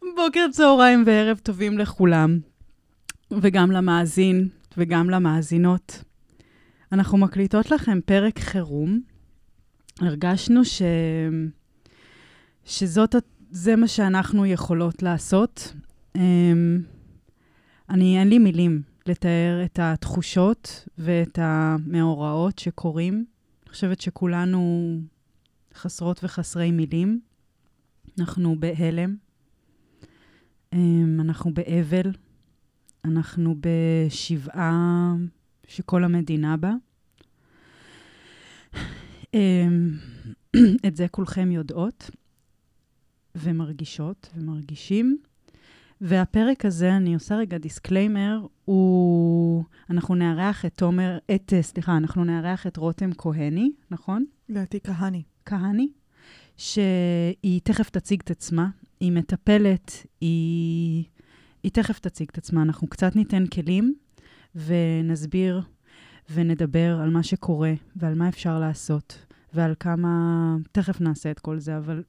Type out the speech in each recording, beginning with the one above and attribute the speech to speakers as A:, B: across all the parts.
A: בוקר, צהריים וערב טובים לכולם, וגם למאזין וגם למאזינות. אנחנו מקליטות לכם פרק חירום. הרגשנו ש... שזאת, זה מה שאנחנו יכולות לעשות. אמ, אני, אין לי מילים לתאר את התחושות ואת המאורעות שקורים. אני חושבת שכולנו חסרות וחסרי מילים. אנחנו בהלם, אנחנו באבל, אנחנו בשבעה שכל המדינה בה. אמ, את זה כולכם יודעות ומרגישות ומרגישים. והפרק הזה, אני עושה רגע disclaimer, הוא... אנחנו נארח את תומר, את, סליחה, אנחנו נארח את רותם כהני, נכון?
B: לדעתי כהני.
A: כהני, שהיא תכף תציג את עצמה. היא מטפלת, היא, היא תכף תציג את עצמה. אנחנו קצת ניתן כלים ונסביר ונדבר על מה שקורה ועל מה אפשר לעשות ועל כמה... תכף נעשה את כל זה, אבל,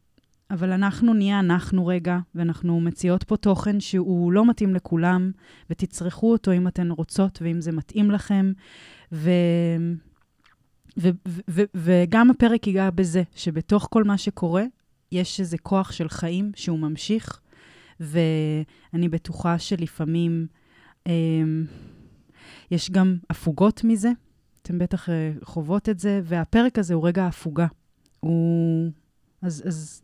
A: אבל אנחנו נהיה אנחנו רגע, ואנחנו מציעות פה תוכן שהוא לא מתאים לכולם, ותצרכו אותו אם אתן רוצות ואם זה מתאים לכם. ו... ו- ו- ו- וגם הפרק ייגע בזה, שבתוך כל מה שקורה, יש איזה כוח של חיים שהוא ממשיך, ואני בטוחה שלפעמים אה, יש גם הפוגות מזה. אתם בטח אה, חוות את זה, והפרק הזה הוא רגע הפוגה. הוא... אז, אז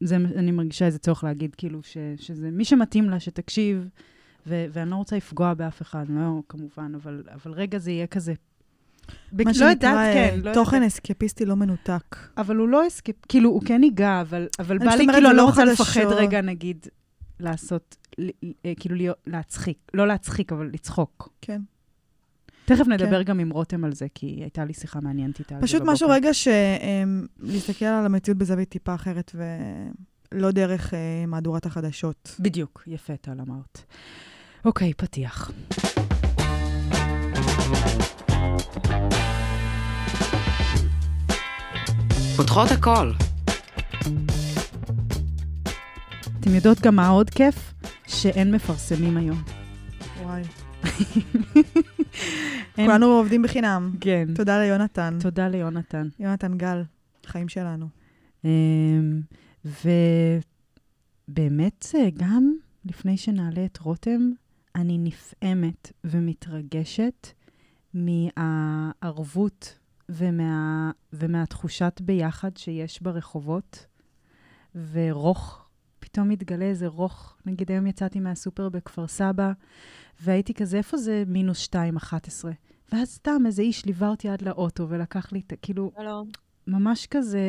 A: זה, אני מרגישה איזה צורך להגיד, כאילו, ש, שזה מי שמתאים לה, שתקשיב, ו, ואני לא רוצה לפגוע באף אחד, לא, כמובן, אבל, אבל רגע זה יהיה כזה
B: מה שנקרא, כן, לא תוכן יודעת. אסקפיסטי לא מנותק.
A: אבל הוא לא אסקפ... כאילו, הוא כן ייגע, אבל, אבל בא לי, כאילו, אני לא רוצה לפחד רגע, נגיד, לעשות, אה, כאילו, להיות, להצחיק. לא להצחיק, אבל לצחוק.
B: כן.
A: תכף נדבר כן. גם עם רותם על זה, כי הייתה לי שיחה מעניינת איתה.
B: פשוט משהו רגע ש... אמ, להסתכל על המציאות בזווית טיפה אחרת, ולא דרך אה, מהדורת החדשות.
A: בדיוק, יפה, טל אמרת. אוקיי, פתיח. פותחות הכל. אתם יודעות גם מה עוד כיף? שאין מפרסמים היום.
B: וואי. כולנו עובדים בחינם.
A: כן.
B: תודה ליונתן.
A: תודה ליונתן.
B: יונתן גל, חיים שלנו.
A: אמ, ובאמת, גם לפני שנעלה את רותם, אני נפעמת ומתרגשת מהערבות ומה, ומהתחושת ביחד שיש ברחובות, ורוך, פתאום מתגלה איזה רוך. נגיד היום יצאתי מהסופר בכפר סבא, והייתי כזה, איפה זה מינוס 2, 11? ואז סתם איזה איש ליווה אותי עד לאוטו ולקח לי את. כאילו...
C: שלום.
A: ממש כזה,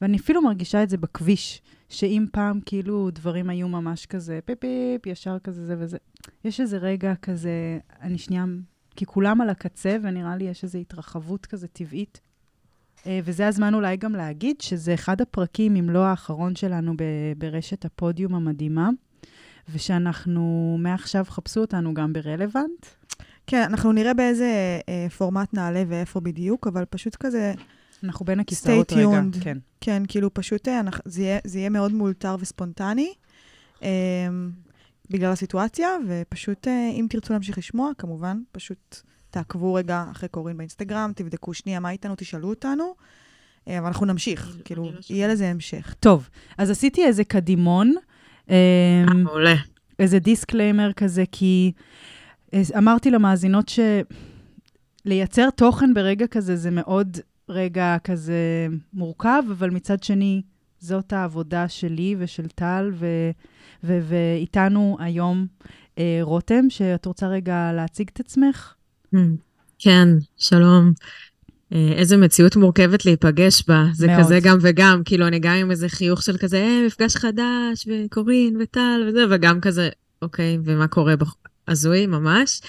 A: ואני אפילו מרגישה את זה בכביש, שאם פעם כאילו דברים היו ממש כזה פיפ פיפ, ישר כזה זה וזה, יש איזה רגע כזה, אני שנייה כי כולם על הקצה, ונראה לי יש איזו התרחבות כזה טבעית. אה, וזה הזמן אולי גם להגיד שזה אחד הפרקים, אם לא האחרון שלנו ברשת הפודיום המדהימה, ושאנחנו מעכשיו חפשו אותנו גם ברלוונט.
B: כן, אנחנו נראה באיזה אה, פורמט נעלה ואיפה בדיוק, אבל פשוט כזה...
A: אנחנו בין הכיסאות רגע, כן.
B: כן, כאילו פשוט אה, אנחנו, זה, יהיה, זה יהיה מאוד מאולתר וספונטני. אה, בגלל הסיטואציה, ופשוט, אה, אם תרצו להמשיך לשמוע, כמובן, פשוט תעקבו רגע אחרי קורין באינסטגרם, תבדקו שנייה מה איתנו, תשאלו אותנו, אה, אבל אנחנו נמשיך, אני, כאילו, לא יהיה לזה המשך.
A: טוב, אז עשיתי איזה קדימון.
C: אה, מעולה.
A: איזה disclaimer כזה, כי אמרתי למאזינות שלייצר תוכן ברגע כזה זה מאוד רגע כזה מורכב, אבל מצד שני, זאת העבודה שלי ושל טל, ו... ואיתנו היום אה, רותם, שאת רוצה רגע להציג את עצמך?
C: Hmm. כן, שלום. אה, איזה מציאות מורכבת להיפגש בה. זה מאוד. כזה גם וגם, כאילו, אני גם עם איזה חיוך של כזה, אה, מפגש חדש, וקורין, וטל, וזה, וגם כזה, אוקיי, ומה קורה? בח... הזוי, ממש.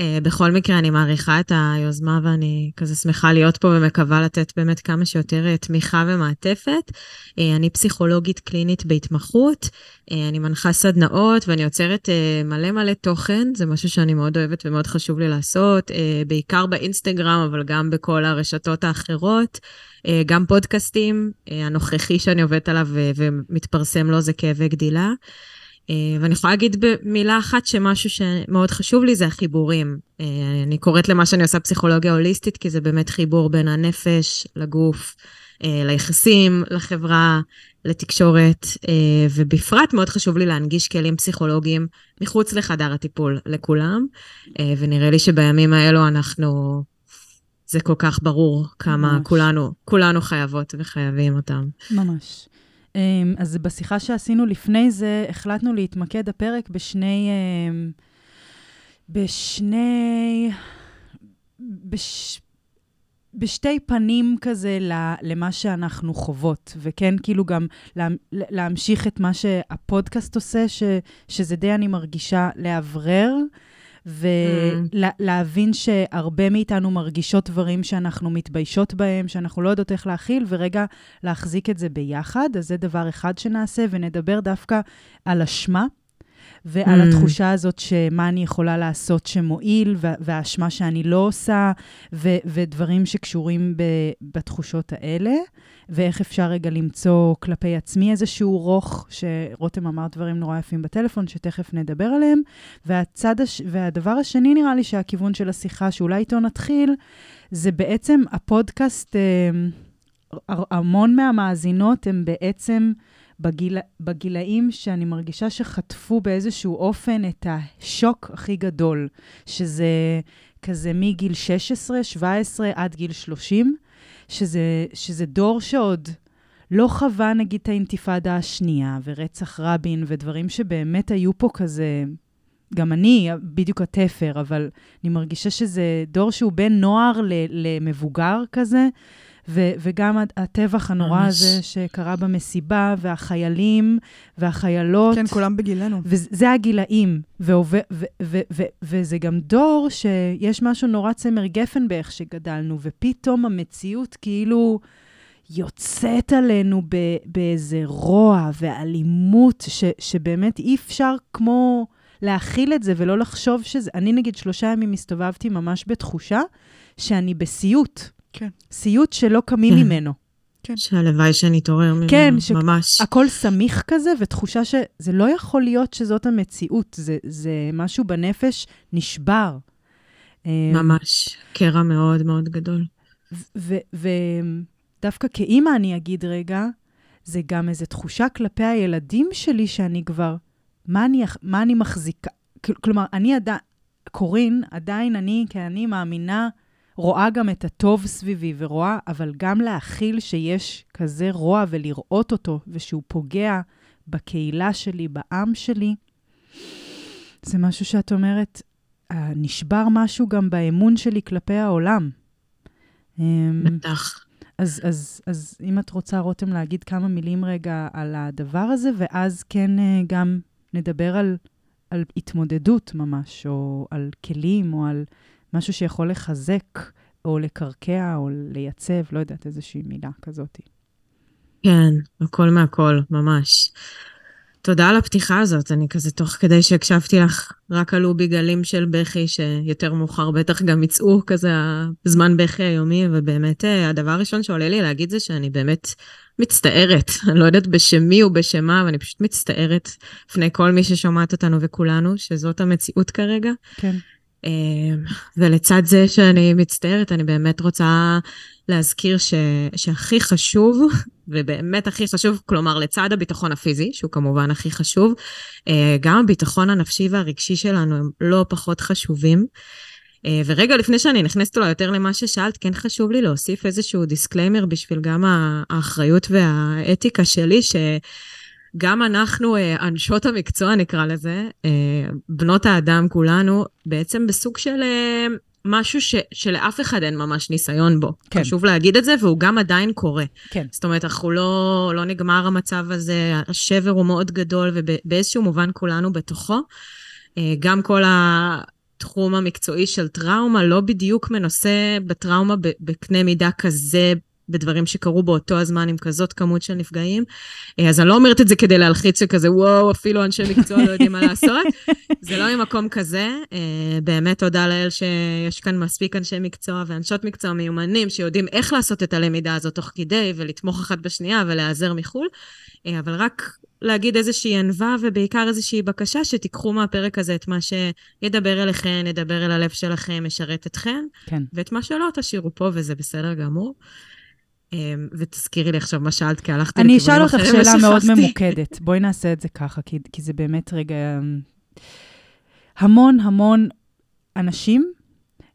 C: Uh, בכל מקרה, אני מעריכה את היוזמה ואני כזה שמחה להיות פה ומקווה לתת באמת כמה שיותר uh, תמיכה ומעטפת. Uh, אני פסיכולוגית קלינית בהתמחות, uh, אני מנחה סדנאות ואני יוצרת uh, מלא מלא תוכן, זה משהו שאני מאוד אוהבת ומאוד חשוב לי לעשות, uh, בעיקר באינסטגרם, אבל גם בכל הרשתות האחרות. Uh, גם פודקאסטים, uh, הנוכחי שאני עובדת עליו ומתפרסם לו זה כאבי גדילה. אה, ואני יכולה להגיד במילה אחת שמשהו שמאוד חשוב לי זה החיבורים. אה, אני קוראת למה שאני עושה פסיכולוגיה הוליסטית, כי זה באמת חיבור בין הנפש לגוף, אה, ליחסים, לחברה, לתקשורת, ובפרט מאוד חשוב לי להנגיש כלים פסיכולוגיים מחוץ לחדר הטיפול לכולם, ונראה לי שבימים האלו אנחנו... זה כל כך ברור כמה ממש. כולנו, כולנו חייבות וחייבים אותם.
A: ממש. אמ, אז בשיחה שעשינו לפני זה, החלטנו להתמקד הפרק בשני... אמ, בשני... בש... בשתי פנים כזה למה שאנחנו חוות, וכן, כאילו גם לה, להמשיך את מה שהפודקאסט עושה, ש, שזה די, אני מרגישה, לאוורר ולהבין mm. שהרבה מאיתנו מרגישות דברים שאנחנו מתביישות בהם, שאנחנו לא יודעות איך להכיל, ורגע להחזיק את זה ביחד. אז זה דבר אחד שנעשה, ונדבר דווקא על אשמה. ועל mm. התחושה הזאת שמה אני יכולה לעשות שמועיל, והאשמה שאני לא עושה, ו- ודברים שקשורים ב- בתחושות האלה. ואיך אפשר רגע למצוא כלפי עצמי איזשהו רוך, שרותם אמר דברים נורא יפים בטלפון, שתכף נדבר עליהם. והצד הש... והדבר השני, נראה לי שהכיוון של השיחה, שאולי איתו נתחיל, זה בעצם הפודקאסט, אה, המון מהמאזינות הם בעצם בגיל... בגילאים שאני מרגישה שחטפו באיזשהו אופן את השוק הכי גדול, שזה כזה מגיל 16, 17 עד גיל 30. שזה, שזה דור שעוד לא חווה נגיד את האינתיפאדה השנייה ורצח רבין ודברים שבאמת היו פה כזה, גם אני בדיוק התפר, אבל אני מרגישה שזה דור שהוא בין נוער למבוגר כזה. ו- וגם הטבח הנורא ממש. הזה שקרה במסיבה, והחיילים והחיילות.
B: כן, כולם בגילנו.
A: וזה הגילאים. ועובד, ו- ו- ו- וזה גם דור שיש משהו נורא צמר גפן באיך שגדלנו, ופתאום המציאות כאילו יוצאת עלינו ב- באיזה רוע ואלימות, ש- שבאמת אי אפשר כמו להכיל את זה ולא לחשוב שזה... אני נגיד שלושה ימים הסתובבתי ממש בתחושה שאני בסיוט.
B: כן.
A: סיוט שלא קמים כן. ממנו.
C: כן. שהלוואי שנתעורר ממנו, כן, ש... ממש.
A: הכל סמיך כזה, ותחושה שזה לא יכול להיות שזאת המציאות, זה, זה משהו בנפש נשבר.
C: אמ, ממש, קרע מאוד מאוד גדול.
A: ודווקא כאימא אני אגיד רגע, זה גם איזו תחושה כלפי הילדים שלי שאני כבר, מה אני, מה אני מחזיקה? כלומר, אני עדיין, קורין, עדיין אני, כי אני מאמינה רואה גם את הטוב סביבי ורואה, אבל גם להכיל שיש כזה רוע ולראות אותו, ושהוא פוגע בקהילה שלי, בעם שלי, זה משהו שאת אומרת, אה, נשבר משהו גם באמון שלי כלפי העולם.
C: אמ, בטח.
A: אז, אז, אז אם את רוצה, רותם, להגיד כמה מילים רגע על הדבר הזה, ואז כן אה, גם נדבר על, על התמודדות ממש, או על כלים, או על משהו שיכול לחזק או לקרקע או לייצב, לא יודעת, איזושהי מילה כזאת.
C: כן, הכל מהכל, ממש. תודה על הפתיחה הזאת, אני כזה, תוך כדי שהקשבתי לך, רק עלו בי גלים של בכי, שיותר מאוחר בטח גם יצאו כזה הזמן בכי היומי, ובאמת אה, הדבר הראשון שעולה לי להגיד זה שאני באמת מצטערת, אני לא יודעת בשם מי ובשם מה, אבל אני פשוט מצטערת לפני כל מי ששומעת אותנו וכולנו, שזאת המציאות כרגע.
A: כן.
C: אמ, ולצד זה שאני מצטערת, אני באמת רוצה להזכיר ש, שהכי חשוב, ובאמת הכי חשוב, כלומר לצד הביטחון הפיזי, שהוא כמובן הכי חשוב, אה, גם הביטחון הנפשי והרגשי שלנו הם לא פחות חשובים. אה, ורגע לפני שאני נכנסת אולי יותר למה ששאלת, כן חשוב לי להוסיף איזשהו disclaimer בשביל גם האחריות והאתיקה שלי, ש... גם אנחנו, אה, אנשות המקצוע נקרא לזה, אה, בנות האדם כולנו, בעצם בסוג של אה, משהו ש, שלאף אחד אין ממש ניסיון בו. כן. חשוב להגיד את זה, והוא גם עדיין קורה.
A: כן.
C: זאת אומרת, אנחנו לא, לא נגמר המצב הזה, השבר הוא מאוד גדול, ובאיזשהו מובן כולנו בתוכו. גם כל. התחום המקצועי של טראומה לא בדיוק מנוסה בטראומה בקנה מידה כזה בדברים שקרו באותו הזמן עם כזאת כמות של נפגעים. אה, אז אני לא אומרת את זה כדי להלחיץ שכזה, וואו, אפילו אנשי מקצוע לא יודעים מה לעשות. זה לא ממקום כזה. אה, באמת תודה לאל שיש כאן מספיק אנשי מקצוע ואנשות מקצוע מיומנים שיודעים איך לעשות את הלמידה הזאת תוך כדי ולתמוך אחת בשנייה ולהיעזר מחו"ל. אה, אבל רק להגיד איזושהי ענווה ובעיקר איזושהי בקשה שתיקחו מהפרק הזה את מה שידבר אליכם, ידבר אל הלב שלכם, ישרת אתכם. כן. ואת מה שלא תשאירו פה, וזה בסדר גמור. אמ, ותזכירי לי עכשיו מה שאלת, כי הלכתי לכיוונים אחרים
A: ושכחתי. אני אשאל אותך שאלה מאוד ממוקדת. בואי נעשה את זה ככה, כי, כי זה באמת רגע... אמ, המון המון אנשים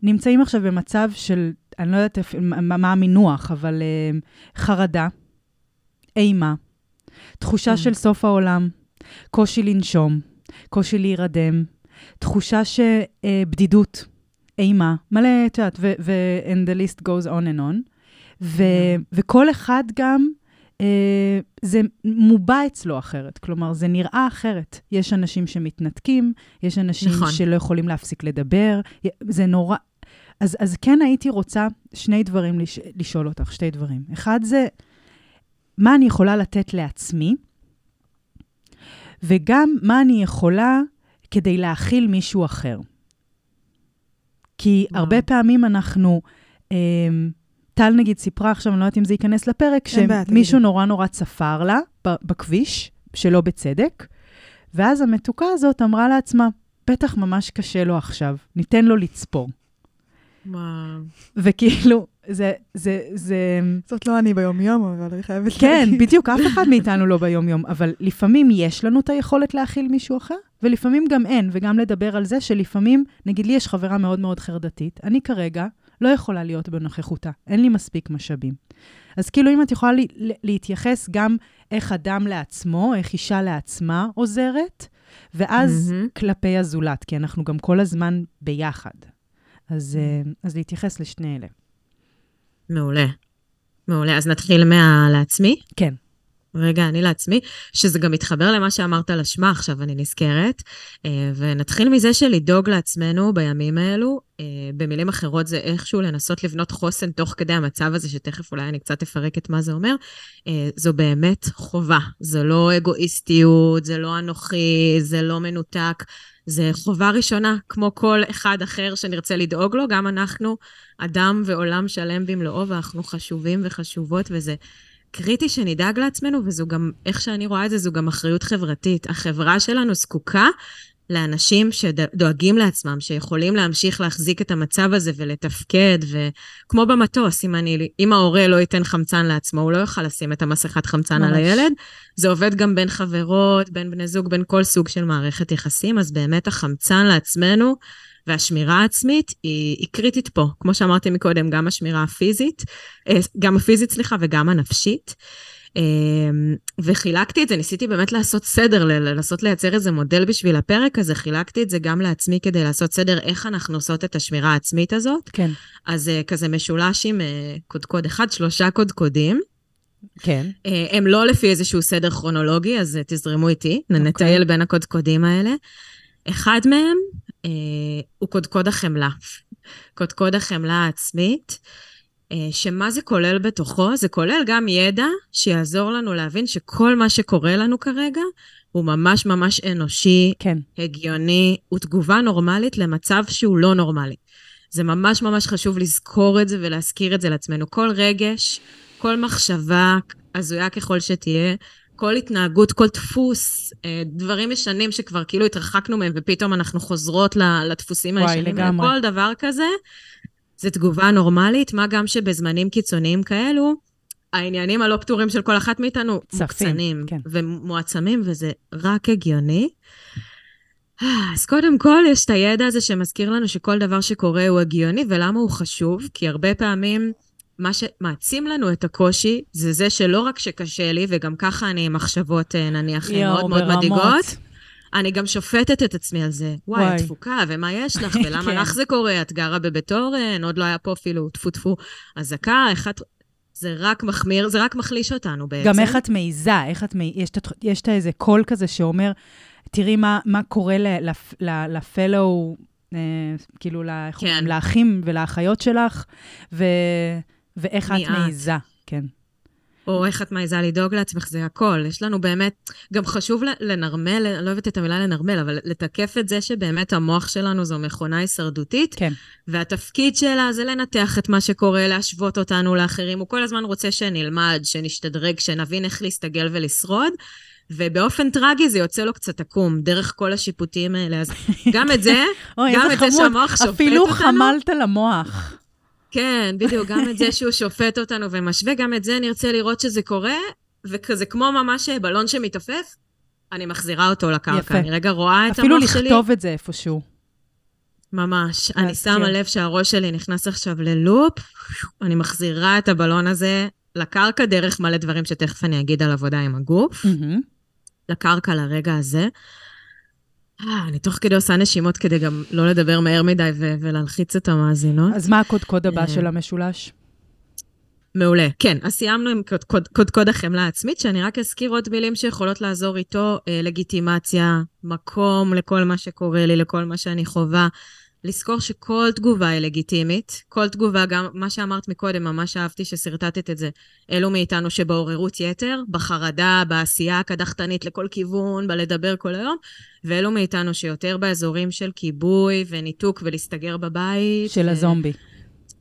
A: נמצאים עכשיו במצב של, אני לא יודעת מה, מה המינוח, אבל uh, חרדה, אימה, תחושה mm. של סוף העולם, קושי לנשום, קושי להירדם, תחושה שבדידות, uh, אימה, מלא, את יודעת, ו-and the list goes on and on. ו, וכל אחד גם, אה, זה מובע אצלו אחרת, כלומר, זה נראה אחרת. יש אנשים שמתנתקים, יש אנשים נכון. שלא יכולים להפסיק לדבר, זה נורא... אז, אז כן הייתי רוצה שני דברים לש, לשאול אותך, שתי דברים. אחד זה, מה אני יכולה לתת לעצמי, וגם מה אני יכולה כדי להכיל מישהו אחר. כי וואו. הרבה פעמים אנחנו... אה, טל נגיד סיפרה עכשיו, אני לא יודעת אם זה ייכנס לפרק, שמישהו נורא נורא צפר לה בכביש, שלא בצדק, ואז המתוקה הזאת אמרה לעצמה, בטח ממש קשה לו עכשיו, ניתן לו לצפור.
C: וואו.
A: וכאילו, זה, זה, זה...
B: זאת לא אני ביום-יום, אבל אני חייבת
A: כן, להגיד. כן, בדיוק, אף אחד מאיתנו לא ביום-יום, אבל לפעמים יש לנו את היכולת להכיל מישהו אחר, ולפעמים גם אין, וגם לדבר על זה שלפעמים, נגיד לי יש חברה מאוד מאוד חרדתית, אני כרגע לא יכולה להיות בנוכחותה, אין לי מספיק משאבים. אז כאילו, אם את יכולה לי, להתייחס גם איך אדם לעצמו, איך אישה לעצמה עוזרת, ואז mm-hmm. כלפי הזולת, כי אנחנו גם כל הזמן ביחד. אז, mm-hmm. אז להתייחס לשני אלה.
C: מעולה. מעולה. אז נתחיל מהלעצמי?
A: כן.
C: רגע, אני לעצמי, שזה גם מתחבר למה שאמרת על אשמה, עכשיו אני נזכרת. אה, ונתחיל מזה שלדאוג לעצמנו בימים האלו, אה, במילים אחרות זה איכשהו לנסות לבנות חוסן תוך כדי המצב הזה, שתכף אולי אני קצת אפרק את מה זה אומר, אה, זו באמת חובה. זו לא אגואיסטיות, זה לא אנוכי, זה לא מנותק. זה חובה ראשונה, כמו כל אחד אחר שנרצה לדאוג לו, גם אנחנו אדם ועולם שלם במלואו, ואנחנו חשובים וחשובות, וזה קריטי שנדאג לעצמנו, וזו גם, איך שאני רואה את זה, זו גם אחריות חברתית. החברה שלנו זקוקה לאנשים שדואגים לעצמם, שיכולים להמשיך להחזיק את המצב הזה ולתפקד, וכמו במטוס, אם, אני, אם ההורה לא ייתן חמצן לעצמו, הוא לא יוכל לשים את המסכת חמצן ממש. על הילד. זה עובד גם בין חברות, בין בני זוג, בין כל סוג של מערכת יחסים, אז באמת החמצן לעצמנו, והשמירה העצמית היא, היא קריטית פה. כמו שאמרתי מקודם, גם השמירה הפיזית, אה, גם הפיזית, סליחה, וגם הנפשית. אה, וחילקתי את זה, ניסיתי באמת לעשות סדר, לנסות לייצר איזה מודל בשביל הפרק הזה, חילקתי את זה גם לעצמי כדי לעשות סדר איך אנחנו עושות את השמירה העצמית הזאת.
A: כן.
C: אז אה, כזה משולש עם קודקוד אחד, שלושה קודקודים.
A: כן.
C: הם לא לפי איזשהו סדר כרונולוגי, אז תזרמו איתי, okay. אוקיי. נטייל בין הקודקודים האלה. אחד מהם הוא קודקוד החמלה. קודקוד החמלה העצמית, אה, שמה זה כולל בתוכו? זה כולל גם ידע שיעזור לנו להבין שכל מה שקורה לנו כרגע הוא ממש ממש אנושי,
A: כן.
C: הגיוני, הוא תגובה נורמלית למצב שהוא לא נורמלי. זה ממש ממש חשוב לזכור את זה ולהזכיר את זה לעצמנו. כל רגש, כל מחשבה, הזויה ככל שתהיה, כל התנהגות, כל דפוס, אה, דברים ישנים שכבר כאילו התרחקנו מהם, ופתאום אנחנו חוזרות לדפוסים הישנים. וואי, לגמרי. כל דבר כזה, זה תגובה נורמלית, מה גם שבזמנים קיצוניים כאלו, העניינים הלא פתורים של כל אחת מאיתנו צפים, מוקצנים כן. ומועצמים, וזה רק הגיוני. אז קודם כל, יש את הידע הזה שמזכיר לנו שכל דבר שקורה הוא הגיוני, ולמה הוא חשוב? כי הרבה פעמים... מה שמעצים לנו את הקושי, זה זה שלא רק שקשה לי, וגם ככה אני עם מחשבות, אה, נניח, יו, מאוד מאוד מדאיגות, אני גם שופטת את עצמי על זה. וואי, וואי. את תפוקה, ומה יש לך, ולמה כן. לך זה קורה? את גרה בבית אורן, עוד לא היה פה אפילו טפו טפו אזעקה, את... זה רק מחמיר, זה רק מחליש אותנו בעצם.
A: גם איך את מעיזה, איך את מעיזה, יש את איזה קול כזה שאומר, תראי מה, מה קורה לפלו אה, כאילו,
C: כן.
A: לאחים ולאחיות שלך, ו... ואיך את? מעיזה. כן.
C: או איך את מעיזה לדאוג לעצמך, זה הכל. יש לנו באמת, גם חשוב לנרמל, אני לא אוהבת את המילה לנרמל, אבל לתקף את זה שבאמת המוח שלנו זו מכונה הישרדותית,
A: כן.
C: והתפקיד שלה זה לנתח את מה שקורה, להשוות אותנו לאחרים. הוא כל הזמן רוצה שנלמד, שנשתדרג, שנבין איך להסתגל ולשרוד. ובאופן טרגי זה יוצא לו קצת עקום, דרך כל השיפוטים האלה. אז גם את זה, גם את זה. שהמוח שופט
A: אפילו
C: אותנו.
A: חמלת למוח.
C: כן, בדיוק, גם את זה שהוא שופט אותנו ומשווה, גם את זה נרצה לראות שזה קורה, וכזה כמו ממש בלון שמתעופף, אני מחזירה אותו לקרקע.
A: יפה.
C: אני רגע רואה את
A: אפילו
C: המוח שלי,
A: לכתוב את זה איפשהו.
C: ממש. אני. שמה לב שהראש שלי נכנס עכשיו ללופ, אני מחזירה את הבלון הזה לקרקע דרך מלא דברים שתכף אני אגיד על עבודה עם הגוף. לקרקע לרגע הזה. אה, אני תוך כדי עושה נשימות כדי גם לא לדבר מהר מדי ו- ולהלחיץ את המאזינות.
A: אז מה הקודקוד הבא
C: אה,
A: של המשולש?
C: מעולה. כן, אז סיימנו עם קוד- קוד- קודקוד החמלה העצמית, שאני רק אזכיר עוד מילים שיכולות לעזור איתו, אה, לגיטימציה, מקום לכל מה שקורה לי, לכל מה שאני חווה. לזכור שכל תגובה היא לגיטימית. כל תגובה, גם מה שאמרת מקודם, ממש אהבתי ששרטטת את זה. אלו מאיתנו שבעוררות יתר, בחרדה, בעשייה הקדחתנית לכל כיוון, בלדבר כל היום, ואלו מאיתנו שיותר באזורים של כיבוי וניתוק ולהסתגר בבית.
A: של
C: ו-
A: הזומבי.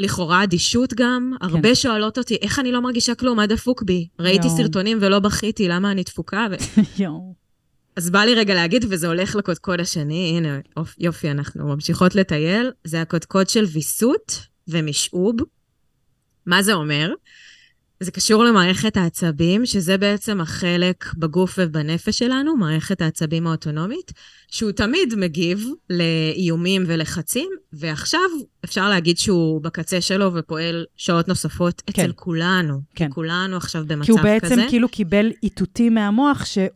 C: לכאורה אדישות גם. כן. הרבה שואלות אותי, איך אני לא מרגישה כלום? מה דפוק בי? ראיתי. סרטונים ולא בכיתי, למה אני דפוקה? ו...
A: יואו.
C: אז בא לי רגע להגיד, וזה הולך לקודקוד השני, הנה, יופי, אנחנו ממשיכות לטייל. זה הקודקוד של ויסות ומשעוב. מה זה אומר? זה קשור למערכת העצבים, שזה בעצם החלק בגוף ובנפש שלנו, מערכת העצבים האוטונומית, שהוא תמיד מגיב לאיומים ולחצים, ועכשיו אפשר להגיד שהוא בקצה שלו ופועל שעות נוספות
A: כן.
C: אצל כולנו.
A: כן.
C: כולנו עכשיו במצב
A: כי הוא
C: כזה.
A: בעצם כאילו קיבל איתותים מהמוח שהוא,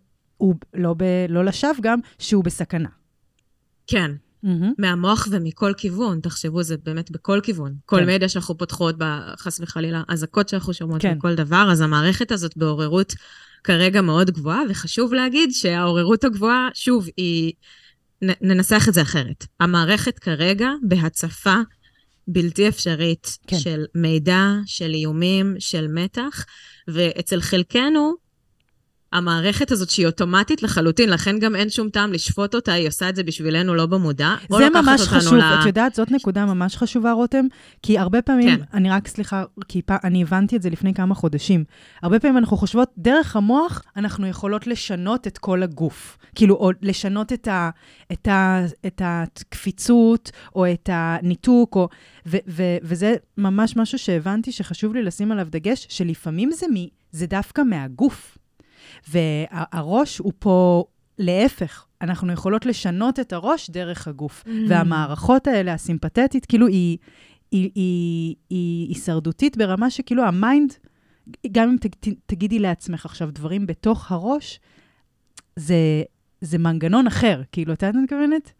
A: לא, ב, לא לשווא גם, שהוא בסכנה.
C: כן.
A: מהמם.
C: מהמוח ומכל כיוון, תחשבו, זה באמת בכל כיוון. כל
A: כן.
C: מדיה שאנחנו פותחות, חס וחלילה, אזעקות שאנחנו שומעות
A: כן.
C: וכל דבר, אז המערכת הזאת בעוררות כרגע מאוד גבוהה, וחשוב להגיד שהעוררות הגבוהה, שוב, היא... נ- ננסח את זה אחרת. המערכת כרגע בהצפה בלתי אפשרית
A: כן.
C: של מידע, של איומים, של מתח, ואצל חלקנו, המערכת הזאת שהיא אוטומטית לחלוטין, לכן גם אין שום טעם לשפוט אותה, היא עושה את זה בשבילנו לא במודע.
A: זה ממש חשוב,
C: ל-
A: את יודעת, זאת נקודה ממש חשובה, רותם, כי הרבה פעמים,
C: כן.
A: אני רק, סליחה, כי פע, אני הבנתי את זה לפני כמה חודשים. הרבה פעמים אנחנו חושבות, דרך המוח אנחנו יכולות לשנות את כל הגוף. כאילו, או לשנות את, ה, את, ה, את הקפיצות, או את הניתוק, או, ו, ו, וזה ממש משהו שהבנתי שחשוב לי לשים עליו דגש, שלפעמים זה, מ, זה דווקא מהגוף. והראש הוא פה להפך, אנחנו יכולות לשנות את הראש דרך הגוף.
C: Mm.
A: והמערכות האלה, הסימפתטית, כאילו היא, היא, היא, היא הישרדותית ברמה שכאילו ה mind, גם אם ת, ת, תגידי לעצמך עכשיו דברים בתוך הראש, זה, זה מנגנון אחר, כאילו, את יודעת מה אני מתכוונת?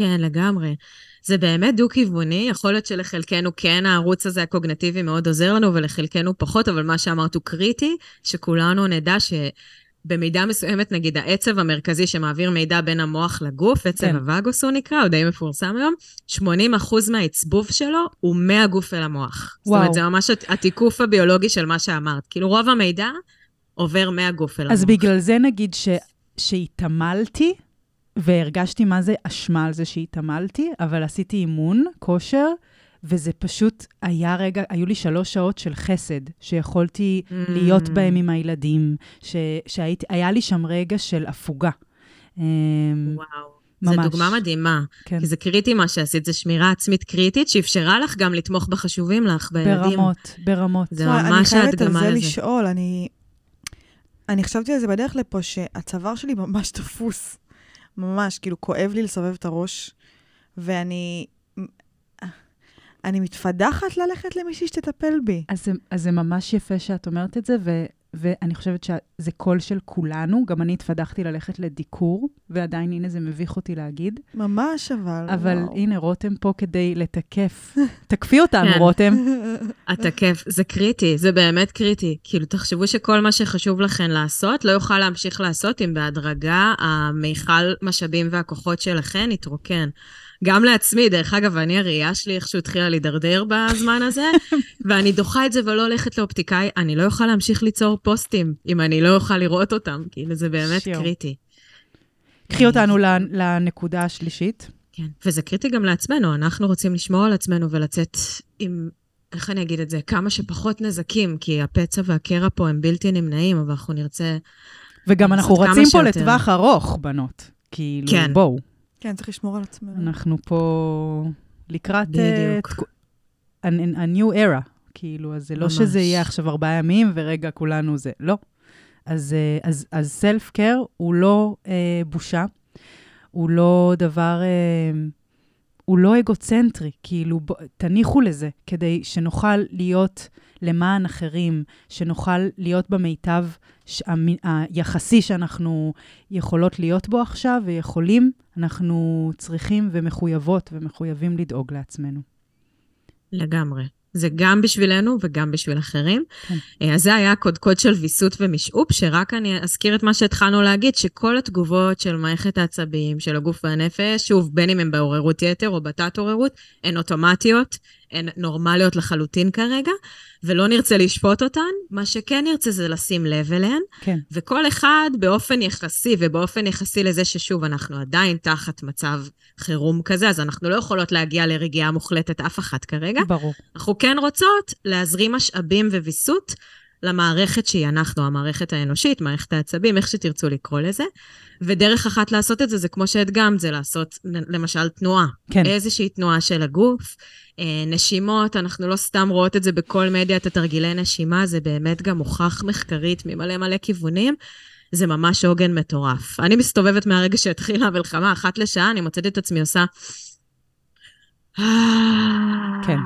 C: כן, לגמרי. זה באמת דו-כיווני, יכול להיות שלחלקנו כן הערוץ הזה הקוגניטיבי מאוד עוזר לנו, ולחלקנו פחות, אבל מה שאמרת הוא קריטי, שכולנו נדע שבמידה מסוימת, נגיד העצב המרכזי שמעביר מידע בין המוח לגוף, עצב
A: כן.
C: הווגוס הוא נקרא, הוא די מפורסם היום, 80% מהעצבוב שלו הוא מהגוף אל המוח. זאת
A: וואו.
C: אומרת, זה ממש הת- התיקוף הביולוגי של מה שאמרת. כאילו, רוב המידע עובר מהגוף אל המוח.
A: אז בגלל זה נגיד ש, שהתעמלתי, והרגשתי מה זה אשמה על זה שהתעמלתי, אבל עשיתי אימון, כושר, וזה פשוט היה רגע, היו לי שלוש שעות של חסד, שיכולתי
C: Mm.
A: להיות בהם עם הילדים, ש, שהייתי, היה לי שם רגע של הפוגה. אמ,
C: וואו. זו
A: ממש.
C: דוגמה מדהימה.
A: כן,
C: כי זה קריטי מה שעשית, זו שמירה עצמית קריטית שאפשרה לך גם לתמוך בחשובים לך, בילדים.
A: ברמות, ברמות.
C: זה
B: תשמע,
C: ממש
B: אני חייבת על
C: ההדגמה
B: זה
C: לזה.
B: לשאול, אני... אני חשבתי על זה בדרך לפה, שהצוואר שלי ממש תפוס. ממש, כאילו, כואב לי לסובב את הראש, ואני... אני מתפדחת ללכת למישהי שתטפל בי.
A: אז זה, אז זה ממש יפה שאת אומרת את זה, ו, ואני חושבת שזה קול של כולנו. גם אני התפדחתי ללכת לדיקור, ועדיין, הנה, זה מביך אותי להגיד.
B: ממש, אבל...
A: אבל
B: וואו.
A: הנה, רותם פה כדי לתקף. תקפי אותנו,
C: כן.
A: רותם.
C: אתה כיף, זה קריטי, זה באמת קריטי. כאילו, תחשבו שכל מה שחשוב לכם לעשות, לא יוכל להמשיך לעשות אם בהדרגה המיכל משאבים והכוחות שלכם יתרוקן. גם לעצמי, דרך אגב, אני, הראייה שלי איכשהו התחילה להידרדר בזמן הזה, ואני דוחה את זה ולא הולכת לאופטיקאי, אני לא אוכל להמשיך ליצור פוסטים אם אני לא אוכל לראות אותם, כאילו, זה באמת
A: שיו.
C: קריטי.
A: קחי אותנו לנ- לנקודה השלישית.
C: כן, וזה קריטי גם לעצמנו, אנחנו רוצים לשמור על עצמנו ולצאת עם, איך אני אגיד את זה, כמה שפחות נזקים, כי הפצע והקרע פה הם בלתי נמנעים, אבל אנחנו נרצה...
A: וגם אנחנו רצים פה
C: שיותר.
A: לטווח ארוך, בנות. כאילו,
C: כן.
A: בואו,
B: כן, צריך לשמור על עצמנו.
A: אנחנו פה לקראת... אה,
C: בדיוק.
A: תקו- a, a new era. כאילו, אז זה לא
C: ממש.
A: שזה יהיה עכשיו ארבעה ימים ורגע כולנו זה. לא. אז, אה, אז, אז סלף קר הוא לא אה, בושה, הוא לא דבר, אה, הוא לא אגוצנטרי, כאילו, ב, תניחו לזה, כדי שנוכל להיות למען אחרים, שנוכל להיות במיטב ש, המ, היחסי שאנחנו יכולות להיות בו עכשיו ויכולים, אנחנו צריכים ומחויבות ומחויבים לדאוג לעצמנו.
C: לגמרי. זה גם בשבילנו וגם בשביל אחרים.
A: כן.
C: אה, אז זה היה הקודקוד של ויסות ומשעופ, שרק אני אזכיר את מה שהתחלנו להגיד, שכל התגובות של מערכת העצבים, של הגוף והנפש, שוב, בין אם הן בעוררות יתר או בתת-עוררות, הן אוטומטיות, הן נורמליות לחלוטין כרגע, ולא נרצה לשפוט אותן. מה שכן נרצה זה לשים לב אליהן,
A: כן,
C: וכל אחד באופן יחסי, ובאופן יחסי לזה ששוב, אנחנו עדיין תחת מצב חירום כזה, אז אנחנו לא יכולות להגיע לרגיעה מוחלטת אף אחת כרגע.
A: ברור.
C: אנחנו כן רוצות להזרים משאבים וויסות למערכת שהיא אנחנו, המערכת האנושית, מערכת העצבים, איך שתרצו לקרוא לזה. ודרך אחת לעשות את זה, זה כמו שהדגמת, זה לעשות למשל תנועה.
A: כן.
C: איזושהי תנועה של הגוף. אה, נשימות, אנחנו לא סתם רואות את זה בכל מדיה, את התרגילי נשימה, זה באמת גם הוכח מחקרית ממלא מלא כיוונים. זה ממש עוגן מטורף. אני מסתובבת מהרגע שהתחילה המלחמה, אחת לשעה, אני מוצאת את עצמי עושה...
A: כן,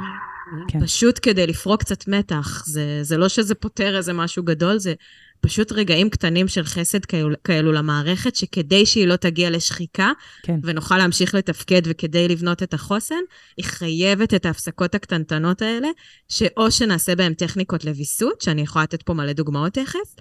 A: כן.
C: פשוט כדי לפרוק קצת מתח. זה, זה לא שזה פותר איזה משהו גדול, זה פשוט רגעים קטנים של חסד כאלו, כאלו למערכת, שכדי שהיא לא תגיע לשחיקה,
A: כן.
C: ונוכל להמשיך לתפקד וכדי לבנות את החוסן, היא חייבת את ההפסקות הקטנטנות האלה, שאו שנעשה בהן טכניקות לוויסות, שאני יכולה לתת פה מלא דוגמאות תכף,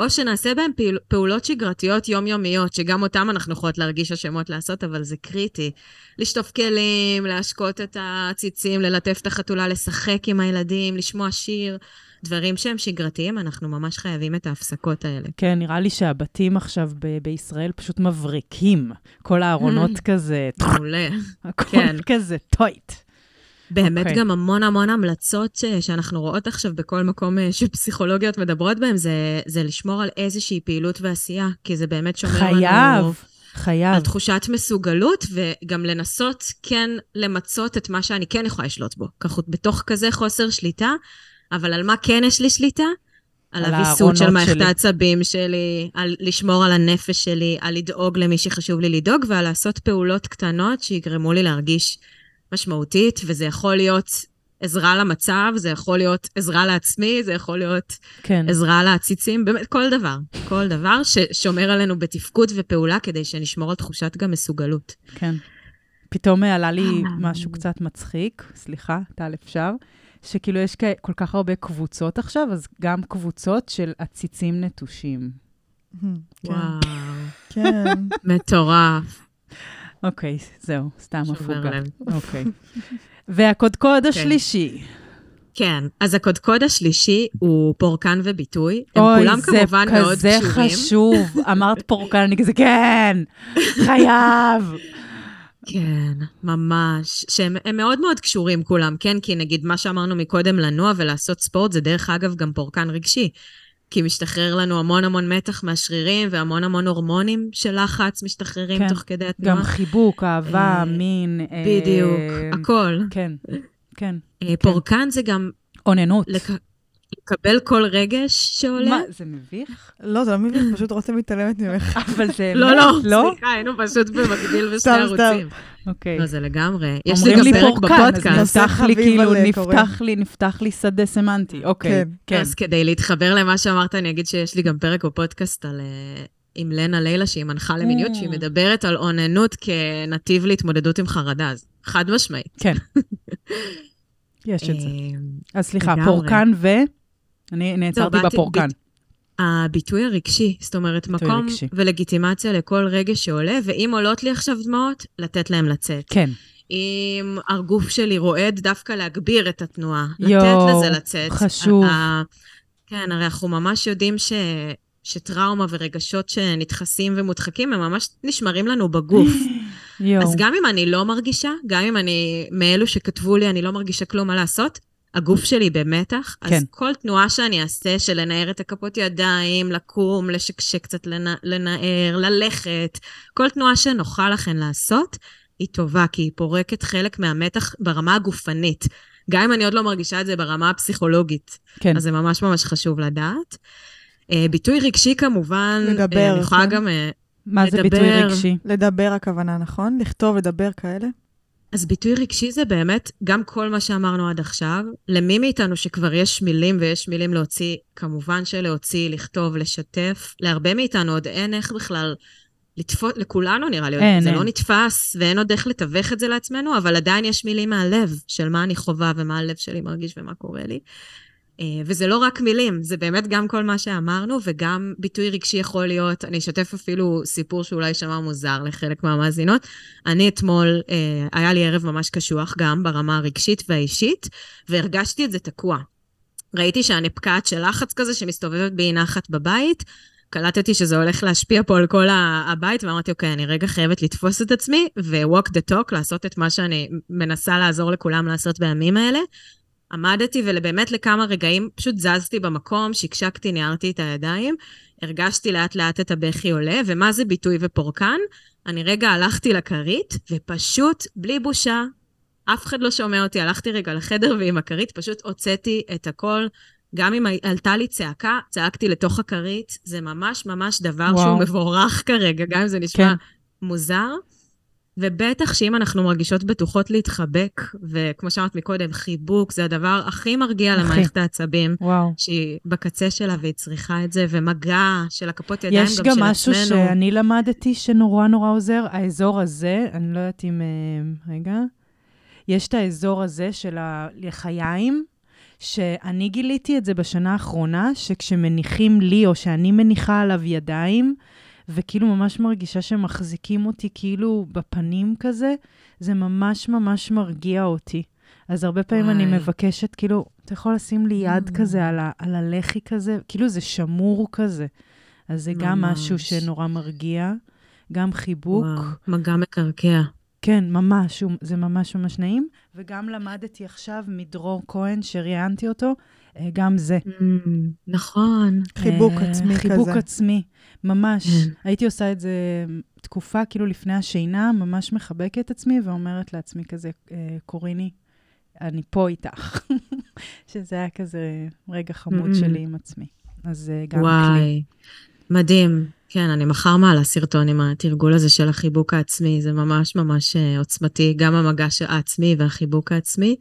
C: או שנעשה בהן פעול, פעולות שגרתיות יומיומיות, שגם אותן אנחנו יכולות להרגיש אשמות לעשות, אבל זה קריטי. לשטוף כלים, להשקות את העציצים, ללטף את החתולה, לשחק עם הילדים, לשמוע שיר, דברים שהם שגרתיים, אנחנו ממש חייבים את ההפסקות האלה.
A: כן, נראה לי שהבתים עכשיו ב- בישראל פשוט מבריקים. כל הארונות כזה,
C: מעולה.
A: הכל
C: כן.
A: כזה טויט.
C: באמת
A: אוקיי.
C: גם המון המון המלצות ש, שאנחנו רואות עכשיו בכל מקום אה, שפסיכולוגיות מדברות בהם, זה, זה לשמור על איזושהי פעילות ועשייה, כי זה באמת שומר לנו
A: חייב,
C: על
A: חייב.
C: תחושת מסוגלות, וגם לנסות כן למצות את מה שאני כן יכולה לשלוט בו. ככה בתוך כזה חוסר שליטה, אבל על מה כן יש לי שליטה? על
A: על
C: הוויסות של מערכת. העצבים שלי, על לשמור על הנפש שלי, על לדאוג למי שחשוב לי לדאוג, ועל לעשות פעולות קטנות שיגרמו לי להרגיש משמעותית, וזה יכול להיות עזרה למצב, זה יכול להיות עזרה לעצמי, זה יכול להיות
A: כן.
C: עזרה לעציצים, באמת, כל דבר. כל דבר ששומר עלינו בתפקוד ופעולה, כדי שנשמור על תחושת גם מסוגלות.
A: כן. פתאום עלה לי
C: אה.
A: משהו קצת מצחיק, סליחה, טל, אפשר? שכאילו יש כל כך הרבה קבוצות עכשיו, אז גם קבוצות של עציצים נטושים.
B: כן,
C: וואו,
B: כן.
C: מטורף.
A: אוקיי, זהו, סתם הפוגה. אוקיי. והקודקוד
C: כן.
A: השלישי.
C: כן, אז הקודקוד השלישי הוא פורקן וביטוי. הם כולם כמובן מאוד
A: אוי, זה כזה
C: קשורים.
A: חשוב. אמרת פורקן, אני כזה, כן, חייב.
C: כן, ממש. שהם הם מאוד מאוד קשורים כולם, כן? כי נגיד מה שאמרנו מקודם, לנוע ולעשות ספורט, זה דרך אגב גם פורקן רגשי. כי משתחרר לנו המון המון מתח מהשרירים, והמון המון הורמונים של לחץ משתחררים
A: כן,
C: תוך כדי התנועה.
A: גם חיבוק, אהבה,
C: אה,
A: מין. אה,
C: בדיוק, הכל.
A: כן, כן.
C: אה, פורקן זה גם
A: אוננות.
C: לק... לקבל כל רגש שעולה.
A: מה, זה מביך?
B: לא, זה לא מביך, פשוט רותם מתעלמת ממך.
A: אבל זה...
C: לא, לא,
A: לא?
C: סליחה, היינו פשוט במקביל בשני
B: סתם, סתם.
C: ערוצים.
A: אוקיי.
C: לא, זה לגמרי. יש לי גם
A: לי
C: פרק בפודקאסט.
A: נפתח לי כאילו. נפתח לי, נפתח לי שדה סמנטי. אוקיי,
B: כן.
A: כן.
C: אז כדי להתחבר למה שאמרת, אני אגיד שיש לי גם פרק בפודקאסט על... אה, עם לנה לילה, שהיא מנחה למיניות,
A: Mm.
C: שהיא מדברת על אוננות כנתיב להתמודדות עם חרדה, אז חד משמעית.
A: כן. יש את זה.
C: אה,
A: אז סליחה. פורקן ו... אני נעצרתי
C: באתי-
A: בפורקן.
C: בית- הביטוי הרגשי, זאת אומרת, מקום
A: רגשי.
C: ולגיטימציה לכל רגש שעולה, ואם עולות לי עכשיו דמעות, לתת להם לצאת.
A: כן.
C: אם הגוף שלי רועד, דווקא להגביר את התנועה.
A: יואו,
C: לתת לזה לצאת.
A: חשוב.
C: ה- כן, הרי אנחנו ממש יודעים ש... שטראומה ורגשות שנדחסים ומודחקים, הם ממש נשמרים לנו בגוף.
A: יואו.
C: אז גם אם אני לא מרגישה, גם אם אני מאלו שכתבו לי, אני לא מרגישה כלום מה לעשות, הגוף שלי במתח,
A: כן.
C: אז כל תנועה שאני אעשה של לנער את הכפות ידיים, לקום, לשקשק קצת, לנ- לנער, ללכת, כל תנועה שנוחה לכן לעשות, היא טובה, כי היא פורקת חלק מהמתח ברמה הגופנית. גם אם אני עוד לא מרגישה את זה ברמה הפסיכולוגית.
A: כן.
C: אז זה ממש ממש חשוב לדעת. אה, ביטוי רגשי כמובן, אה,
B: לדבר,
C: אני יכולה
B: כן.
C: גם... אה,
A: מה זה ביטוי
C: לדבר.
A: רגשי?
B: לדבר הכוונה, נכון? לכתוב, לדבר כאלה?
C: אז ביטוי רגשי זה באמת גם כל מה שאמרנו עד עכשיו. למי מאיתנו שכבר יש מילים ויש מילים להוציא, כמובן שלהוציא, לכתוב, לשתף. להרבה מאיתנו עוד אין איך בכלל לתפוס, לכולנו נראה לי,
A: אין,
C: זה
A: אין.
C: לא נתפס ואין עוד איך לתווך את זה לעצמנו, אבל עדיין יש מילים מהלב של מה אני חווה ומה הלב שלי מרגיש ומה קורה לי. אה, וזה לא רק מילים, זה באמת גם כל מה שאמרנו, וגם ביטוי רגשי יכול להיות, אני אשתף אפילו סיפור שאולי יישמע מוזר לחלק מהמאזינות. אני אתמול, אה, היה לי ערב ממש קשוח גם ברמה הרגשית והאישית, והרגשתי את זה תקוע. ראיתי שאני פקעת של לחץ כזה שמסתובבת באי נחת בבית, קלטתי שזה הולך להשפיע פה על כל הבית, ואמרתי, אוקיי, אני רגע חייבת לתפוס את עצמי ו-walk the talk, לעשות את מה שאני מנסה לעזור לכולם לעשות בימים האלה. עמדתי ובאמת לכמה רגעים פשוט זזתי במקום, שקשקתי, ניערתי את הידיים, הרגשתי לאט לאט את הבכי עולה, ומה זה ביטוי ופורקן? אני רגע הלכתי לכרית, ופשוט, בלי בושה, אף אחד לא שומע אותי, הלכתי רגע לחדר ועם הכרית פשוט הוצאתי את הכל. גם אם עלתה לי צעקה, צעקתי לתוך הכרית. זה ממש ממש דבר
A: וואו.
C: שהוא מבורך כרגע, גם אם זה נשמע
A: כן.
C: מוזר. ובטח שאם אנחנו מרגישות בטוחות להתחבק, וכמו שאמרת מקודם, חיבוק זה הדבר הכי מרגיע
A: הכי.
C: למערכת העצבים,
A: וואו.
C: שהיא בקצה שלה והיא צריכה את זה, ומגע של הכפות ידיים
A: יש
C: גם,
A: גם
C: של
A: משהו
C: עצמנו.
A: שאני למדתי שנורא נורא עוזר, האזור הזה, אני לא יודעת אם... אה, רגע. יש את האזור הזה של הלחיים, שאני גיליתי את זה בשנה האחרונה, שכשמניחים לי, או שאני מניחה עליו ידיים, וכאילו ממש מרגישה שמחזיקים אותי כאילו בפנים כזה, זה ממש ממש מרגיע אותי. אז הרבה פעמים אני
C: וואי.
A: מבקשת, כאילו, אתה יכול לשים לי יד
C: Mm.
A: כזה על, ה, על הלחי כזה, כאילו זה שמור כזה. אז זה גם
C: ממש.
A: משהו שנורא מרגיע, גם חיבוק.
C: וואו, מגע מקרקע.
A: כן, ממש, זה ממש ממש נעים. וגם למדתי עכשיו מדרור כהן, שראיינתי אותו, אה, גם זה.
C: נכון.
B: חיבוק
A: אה,
B: עצמי
A: חיבוק
B: כזה.
A: עצמי, ממש.
C: כן.
A: הייתי עושה את זה תקופה, כאילו לפני השינה, ממש מחבקת את עצמי ואומרת לעצמי כזה, אה, קוריני, אני פה איתך. שזה היה כזה רגע חמוד
C: Mm.
A: שלי עם עצמי. אז אה, גם כלי.
C: וואי, מדהים. כן, אני מחר מעלה סרטון עם התרגול הזה של החיבוק העצמי, זה ממש ממש אה, עוצמתי, גם המגע העצמי והחיבוק העצמי.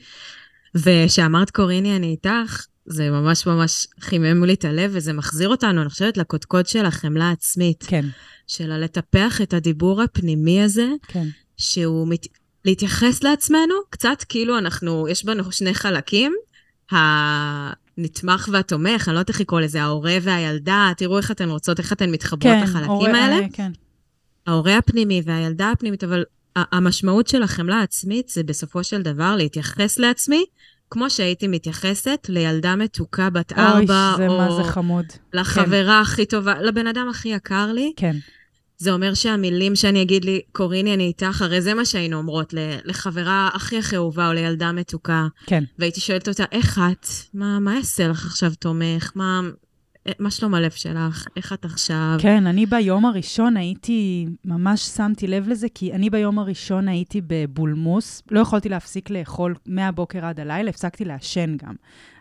C: ושאמרת קוריני, אני איתך, זה ממש ממש חימם לי את הלב, וזה מחזיר אותנו, אני חושבת, לקודקוד של החמלה העצמית,
A: כן,
C: של לטפח את הדיבור הפנימי הזה,
A: כן.
C: שהוא מת... להתייחס לעצמנו, קצת כאילו אנחנו, יש בנו שני חלקים, הנתמך והתומך, אני לא יודעת איך לקרוא לזה, ההורה והילדה, תראו איך אתן רוצות, איך אתן מתחברות
A: כן,
C: לחלקים
A: הורה-
C: האלה.
A: אה, כן,
C: ההורה הפנימי והילדה הפנימית, אבל המשמעות של החמלה העצמית זה בסופו של דבר להתייחס לעצמי, כמו שהייתי מתייחסת לילדה מתוקה בת
A: אוי,
C: ארבע,
A: זה מה
C: או
A: זה חמוד.
C: לחברה הכי טובה, לבן אדם הכי יקר לי.
A: כן,
C: זה אומר שהמילים שאני אגיד לי, קוריני, אני איתך, הרי זה מה שהיינו אומרות לחברה הכי הכי אהובה או לילדה מתוקה.
A: כן.
C: והייתי שואלת אותה, איך את? מה, מה יעשה לך עכשיו תומך? מה, מה שלום הלב שלך? איך את עכשיו?
A: כן, אני ביום הראשון הייתי, ממש שמתי לב לזה, כי אני ביום הראשון הייתי בבולמוס, לא יכולתי להפסיק לאכול מהבוקר עד הלילה, הפסקתי לעשן גם.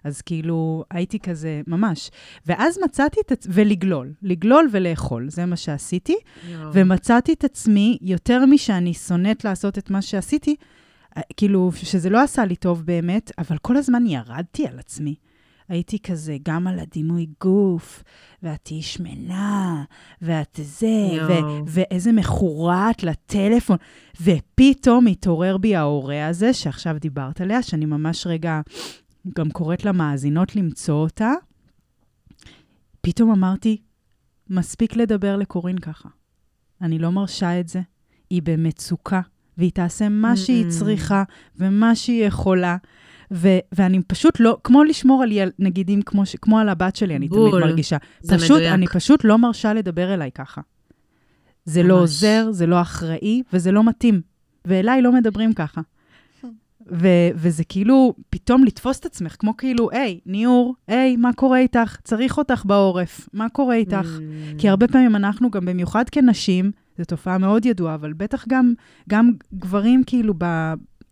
A: אז כאילו, הייתי כזה, ממש. ואז מצאתי את עצמי, ולגלול, לגלול ולאכול, זה מה שעשיתי.
C: יואו.
A: ומצאתי את עצמי, יותר משאני שונאת לעשות את מה שעשיתי, אה, כאילו, שזה לא עשה לי טוב באמת, אבל כל הזמן ירדתי על עצמי. הייתי כזה, גם על הדימוי גוף, ואת תהיי שמנה, ואת זה, ו- ואיזה מכורה את לטלפון. ופתאום התעורר בי ההורה הזה, שעכשיו דיברת עליה, שאני ממש רגע גם קוראת למאזינות למצוא אותה. פתאום אמרתי, מספיק לדבר לקורין ככה. אני לא מרשה את זה. היא במצוקה, והיא תעשה מה שהיא צריכה ומה שהיא יכולה. ו- ואני פשוט לא, כמו לשמור על ילד, נגיד אם כמו, ש- כמו על הבת שלי, אני
C: בול.
A: תמיד מרגישה.
C: זה
A: פשוט,
C: מדויק.
A: אני פשוט לא מרשה לדבר אליי ככה. זה לא
C: ממש.
A: עוזר, זה לא אחראי, וזה לא מתאים. ואליי לא מדברים ככה. ו- וזה כאילו, פתאום לתפוס את עצמך, כמו כאילו, היי, ניעור, היי, מה קורה איתך? צריך אותך בעורף, מה קורה איתך?
C: Mm.
A: כי הרבה פעמים אנחנו גם, במיוחד כנשים, זו תופעה מאוד ידועה, אבל בטח גם, גם גברים כאילו ב...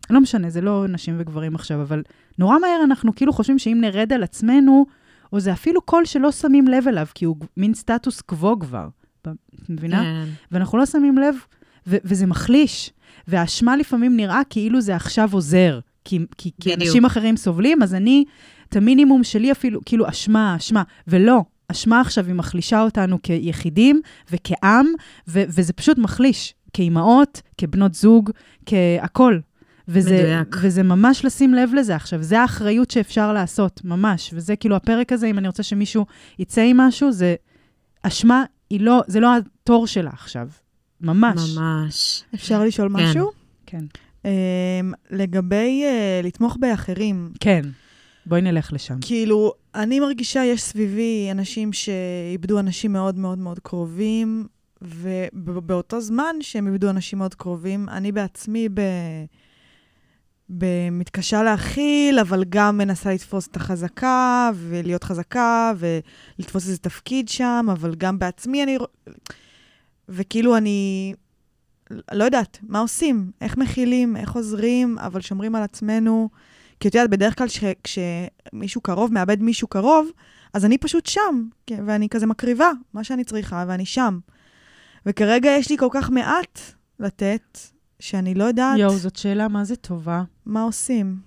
A: לא משנה, זה לא נשים וגברים עכשיו, אבל נורא מהר אנחנו כאילו חושבים שאם נרד על עצמנו, או זה אפילו קול שלא שמים לב אליו, כי הוא מין סטטוס קוו כבר. את מבינה?
C: כן.
A: ואנחנו לא שמים לב, ו- וזה מחליש. והאשמה לפעמים נראה כאילו זה עכשיו עוזר. כי, כי, כי. אנשים אחרים סובלים, אז אני, את המינימום שלי אפילו, כאילו, אשמה, אשמה. ולא, אשמה עכשיו היא מחלישה אותנו כיחידים וכעם, ו- וזה פשוט מחליש. כאימהות, כבנות זוג, כהכול. וזה,
C: מדויק.
A: וזה ממש לשים לב לזה עכשיו, זה האחריות שאפשר לעשות, ממש. וזה כאילו הפרק הזה, אם אני רוצה שמישהו יצא עם משהו, זה אשמה, היא לא, זה לא התור שלה עכשיו. ממש.
C: ממש.
B: אפשר לשאול
C: כן.
B: משהו?
A: כן.
B: אמ, לגבי אה, לתמוך באחרים,
A: כן. בואי נלך לשם.
B: כאילו, אני מרגישה, יש סביבי אנשים שאיבדו אנשים מאוד מאוד מאוד קרובים, ובאותו זמן שהם איבדו אנשים מאוד קרובים, אני בעצמי ב... במתקשה להכיל, אבל גם מנסה לתפוס את החזקה, ולהיות חזקה, ולתפוס איזה תפקיד שם, אבל גם בעצמי אני... וכאילו אני... לא יודעת, מה עושים? איך מכילים? איך עוזרים? אבל שומרים על עצמנו. כי את יודעת, בדרך כלל ש... כשמישהו קרוב מאבד מישהו קרוב, אז אני פשוט שם, כן, ואני כזה מקריבה מה שאני צריכה, ואני שם. וכרגע יש לי כל כך מעט לתת, שאני לא יודעת
A: יואו, זאת שאלה מה זה טובה.
B: מה עושים.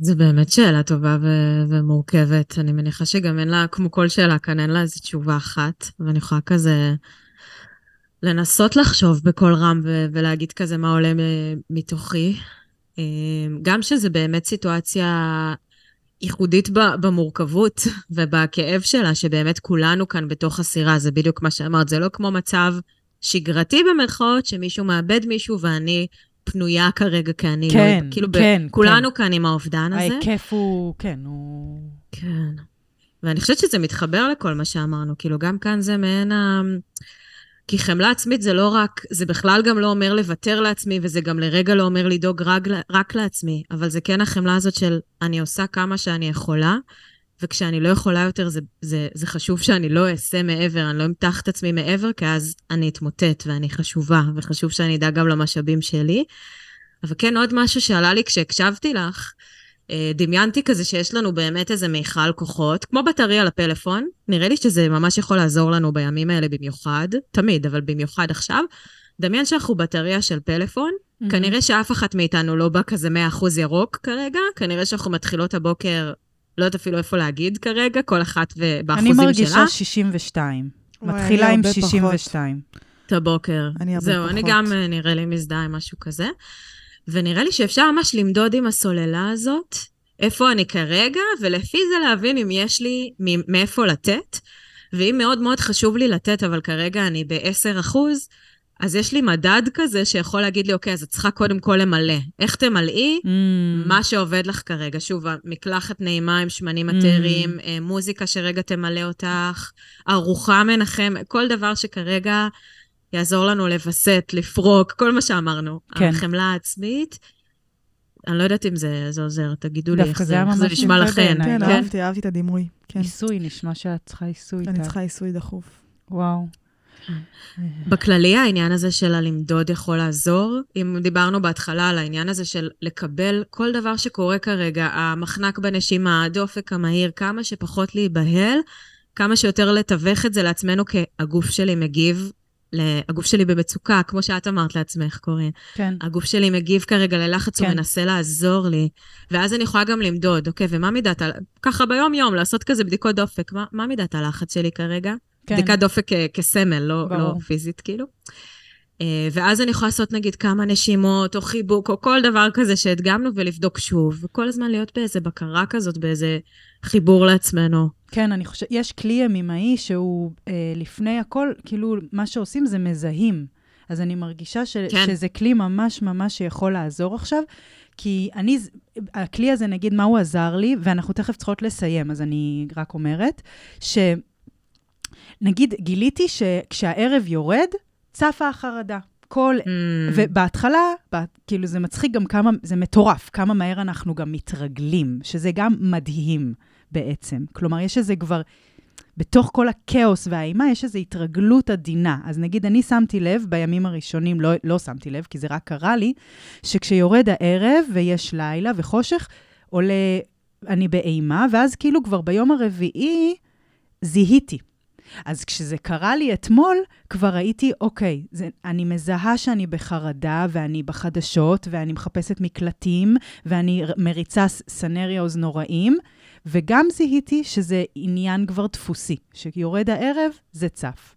C: זו באמת שאלה טובה ו- ומורכבת. אני מניחה שגם אין לה, כמו כל שאלה כאן, אין לה איזו תשובה אחת, ואני יכולה כזה לנסות לחשוב בקול רם ו- ולהגיד כזה מה עולה מתוכי. אה, גם שזה באמת סיטואציה ייחודית ב- במורכבות ובכאב שלה, שבאמת כולנו כאן בתוך הסירה, זה בדיוק מה שאמרת, זה לא כמו מצב שגרתי במרכאות, שמישהו מאבד מישהו ואני פנויה כרגע כי אני
A: כן,
C: לא... כאילו,
A: כן,
C: ב- כולנו כאן עם האובדן הזה.
A: ההיקף הוא, כן, הוא...
C: כן. ואני חושבת שזה מתחבר לכל מה שאמרנו, כאילו, גם כאן זה מעין ה... כי חמלה עצמית זה לא רק, זה בכלל גם לא אומר לוותר לעצמי, וזה גם לרגע לא אומר לדאוג רק, רק לעצמי, אבל זה כן החמלה הזאת של אני עושה כמה שאני יכולה, וכשאני לא יכולה יותר, זה, זה, זה חשוב שאני לא אעשה מעבר, אני לא אמתח את עצמי מעבר, כי אז אני אתמוטט ואני חשובה, וחשוב שאני אדאג גם למשאבים שלי. אבל כן, עוד משהו שעלה לי כשהקשבתי לך, אה, דמיינתי כזה שיש לנו באמת איזה מיכל כוחות, כמו בטריה לפלאפון, נראה לי שזה ממש יכול לעזור לנו בימים האלה במיוחד, תמיד, אבל במיוחד עכשיו. דמיין שאנחנו בטריה של פלאפון, כנראה שאף אחת מאיתנו לא בא כזה 100% ירוק כרגע, כנראה שאנחנו מתחילות הבוקר, לא יודעת אפילו איפה להגיד כרגע, כל אחת באחוזים
A: אני
C: שלה.
A: מרגישה 62.
B: וואי, אני
A: מתחילה עם
B: הרבה פחות.
A: 62.
C: את הבוקר.
B: אני הרבה
C: זהו, אני
B: פחות.
C: גם אה, נראה לי מזדהה עם משהו כזה. ונראה לי שאפשר ממש למדוד עם הסוללה הזאת, איפה אני כרגע, ולפי זה להבין אם יש לי מאיפה לתת. ואם מאוד מאוד חשוב לי לתת, אבל כרגע אני ב-10%, אז יש לי מדד כזה שיכול להגיד לי, אוקיי, אז את צריכה קודם כל למלא. איך תמלאי?
A: Mm.
C: מה שעובד לך כרגע. שוב, מקלחת נעימה עם שמנים
A: Mm.
C: מטרים, אה, מוזיקה שרגע תמלא אותך, ארוחה מנחם, כל דבר שכרגע יעזור לנו לווסת, לפרוק, כל מה שאמרנו.
A: כן.
C: החמלה העצמית. אני לא יודעת אם זה, זה עוזר, תגידו לי איך
A: זה
C: זה, נשמע.
A: בעיניי.
B: כן,
A: כן.
B: אהבתי, אהבתי את הדימוי. כן.
A: עיסוי, נשמע שאת צריכה עיסוי.
B: אני. צריכה עיסוי דחוף.
A: וואו.
C: בכללי העניין הזה של הלמדוד יכול לעזור. אם דיברנו בהתחלה על העניין הזה של לקבל כל דבר שקורה כרגע, המחנק בנשימה, הדופק המהיר, כמה שפחות להיבהל, כמה שיותר לתווך את זה לעצמנו כי הגוף שלי מגיב הגוף שלי במצוקה, כמו שאת אמרת לעצמך, קורין.
A: כן.
C: הגוף שלי מגיב כרגע ללחץ, הוא
A: כן.
C: מנסה לעזור לי. ואז אני יכולה גם למדוד, אוקיי, ומה מידת ה... ככה ביום-יום, לעשות כזה בדיקות דופק. מה, מה מידת הלחץ שלי כרגע?
A: כן.
C: בדיקת דופק כ- כסמל, לא,
A: ברור.
C: לא פיזית, כאילו. אה, ואז אני יכולה לעשות נגיד כמה נשימות, או חיבוק, או כל דבר כזה שהדגמנו, ולבדוק שוב. וכל הזמן להיות באיזה בקרה כזאת, באיזה חיבור לעצמנו.
A: כן, אני חושבת, יש כלי ימימאי שהוא אה, לפני הכל, כאילו, מה שעושים זה מזהים. אז אני מרגישה ש,
C: כן.
A: שזה כלי ממש ממש שיכול לעזור עכשיו, כי אני, הכלי הזה, נגיד, מה הוא עזר לי, ואנחנו תכף צריכות לסיים, אז אני רק אומרת, שנגיד, גיליתי שכשהערב יורד, צפה החרדה. כל
C: Mm,
A: ובהתחלה, בה- כאילו זה מצחיק גם כמה, זה מטורף, כמה מהר אנחנו גם מתרגלים, שזה גם מדהים בעצם. כלומר, יש איזה כבר, בתוך כל הכאוס והאימה, יש איזו התרגלות עדינה. אז נגיד, אני שמתי לב, בימים הראשונים, לא, לא שמתי לב, כי זה רק קרה לי, שכשיורד הערב ויש לילה וחושך, עולה, אני באימה, ואז כאילו כבר ביום הרביעי זיהיתי. אז כשזה קרה לי אתמול, כבר ראיתי, אוקיי, זה, אני מזהה שאני בחרדה, ואני בחדשות, ואני מחפשת מקלטים, ואני מריצה סנריוז נוראים, וגם זיהיתי שזה עניין כבר דפוסי, שיורד הערב, זה צף.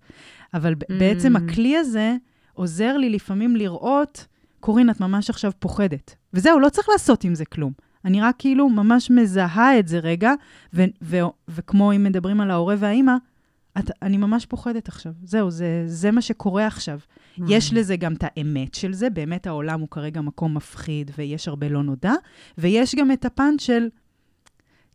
A: אבל mm. בעצם הכלי הזה עוזר לי לפעמים לראות, קורין, את ממש עכשיו פוחדת. וזהו, לא צריך לעשות עם זה כלום. אני רק כאילו ממש מזהה את זה רגע, ו- ו- וכמו אם מדברים על ההורה והאימא, את, אני ממש פוחדת עכשיו. זהו, זה, זה מה שקורה עכשיו.
C: Mm.
A: יש לזה גם את האמת של זה, באמת העולם הוא כרגע מקום מפחיד ויש הרבה לא נודע, ויש גם את הפן של,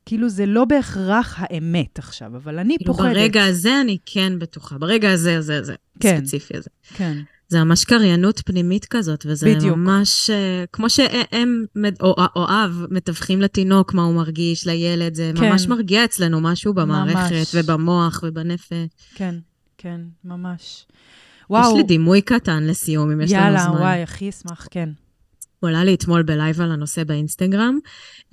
A: כאילו זה לא בהכרח האמת עכשיו, אבל אני
C: כאילו
A: פוחדת.
C: ברגע הזה אני כן בטוחה, ברגע הזה, הזה, הזה,
A: כן.
C: ספציפי הזה.
A: כן,
C: זה ממש קריינות פנימית כזאת, וזה
A: בדיוק.
C: ממש, אה, כמו שהם, או, או אב, מתווכים לתינוק מה הוא מרגיש, לילד, זה
A: כן.
C: ממש מרגיע אצלנו משהו במערכת,
A: ממש.
C: ובמוח ובנפש.
A: כן, כן, ממש.
C: יש
A: וואו,
C: לי דימוי קטן לסיום, אם יש לנו
A: יאללה,
C: זמן.
A: וואי, הכי אשמח, כן.
C: הוא עלה לי אתמול בלייב על הנושא באינסטגרם,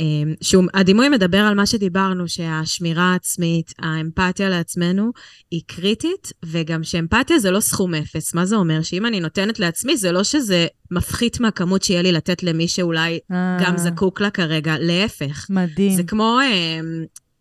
C: אה, שהדימוי מדבר על מה שדיברנו, שהשמירה העצמית, האמפתיה לעצמנו, היא קריטית, וגם שאמפתיה זה לא סכום אפס. מה זה אומר? שאם אני נותנת לעצמי, זה לא שזה מפחית מהכמות שיהיה לי לתת למי שאולי
A: אה,
C: גם זקוק לה כרגע, להפך.
A: מדהים.
C: זה כמו אה,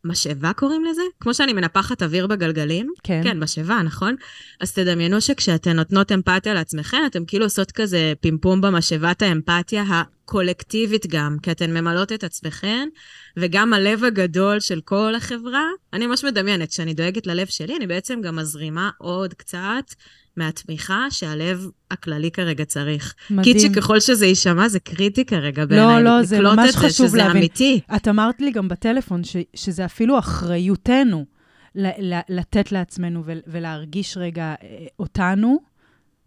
C: משאבה קוראים לזה? כמו שאני מנפחת אוויר בגלגלים.
A: כן.
C: כן, משאבה, נכון? אז תדמיינו שכשאתן נותנות אמפתיה לעצמכן, אתן כאילו עושות כזה פימפום במשאבת האמפתיה הקולקטיבית גם, כי אתן ממלאות את עצמכן, וגם הלב הגדול של כל החברה. אני ממש מדמיינת, כשאני דואגת ללב שלי, אני בעצם גם מזרימה עוד קצת מהתמיכה שהלב הכללי כרגע צריך.
A: מדהים.
C: קיצ'י, ככל שזה יישמע, זה קריטי כרגע בעיניי.
A: לא, זה
C: לקלוט
A: ממש
C: את זה,
A: חשוב
C: שזה
A: להבין.
C: אמיתי.
A: את אמרת לי גם בטלפון ש, שזה אפילו אחריותנו ל, ל, לתת לעצמנו ול, ולהרגיש רגע אה, אותנו,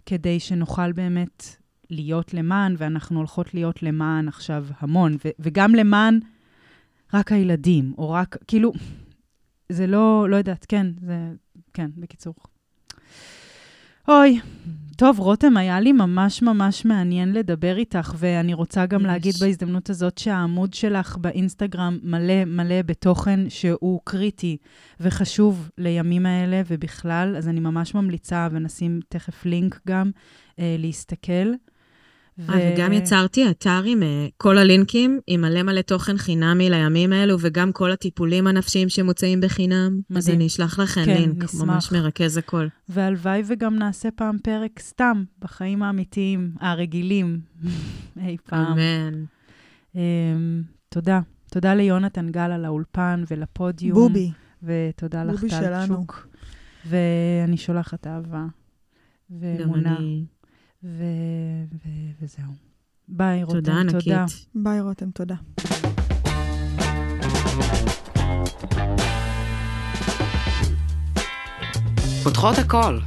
A: כדי שנוכל באמת להיות למען, ואנחנו הולכות להיות למען עכשיו המון, ו, וגם למען רק הילדים, או רק, כאילו, זה לא, לא יודעת, כן, זה, כן, בקיצור. אוי, טוב, רותם, היה לי ממש ממש מעניין לדבר איתך, ואני רוצה גם
C: יש.
A: להגיד בהזדמנות הזאת שהעמוד שלך באינסטגרם מלא מלא בתוכן שהוא קריטי וחשוב לימים האלה ובכלל, אז אני ממש ממליצה, ונשים תכף לינק גם, אה, להסתכל.
C: אה, וגם יצרתי אתר עם אה, כל הלינקים, עם מלא מלא תוכן חינמי לימים האלו, וגם כל הטיפולים הנפשיים שמוצעים בחינם. אז
A: מדהים.
C: אני אשלח לכם
A: כן,
C: לינק,
A: נשמח.
C: ממש מרכז הכל.
A: והלוואי וגם נעשה פעם פרק סתם, בחיים האמיתיים, הרגילים, אי פעם.
C: אמן.
A: Um, תודה. תודה ליונתן גל על האולפן ולפודיום.
B: בובי.
A: ותודה לך, טל. צ'וק. ואני שולחת אהבה
C: גם
A: ואמונה,
C: אני.
A: ו... ו... וזהו. ביי, רותם,
C: תודה ענקית.
A: תודה.
B: ביי, רותם, תודה.
D: פותחות הכל.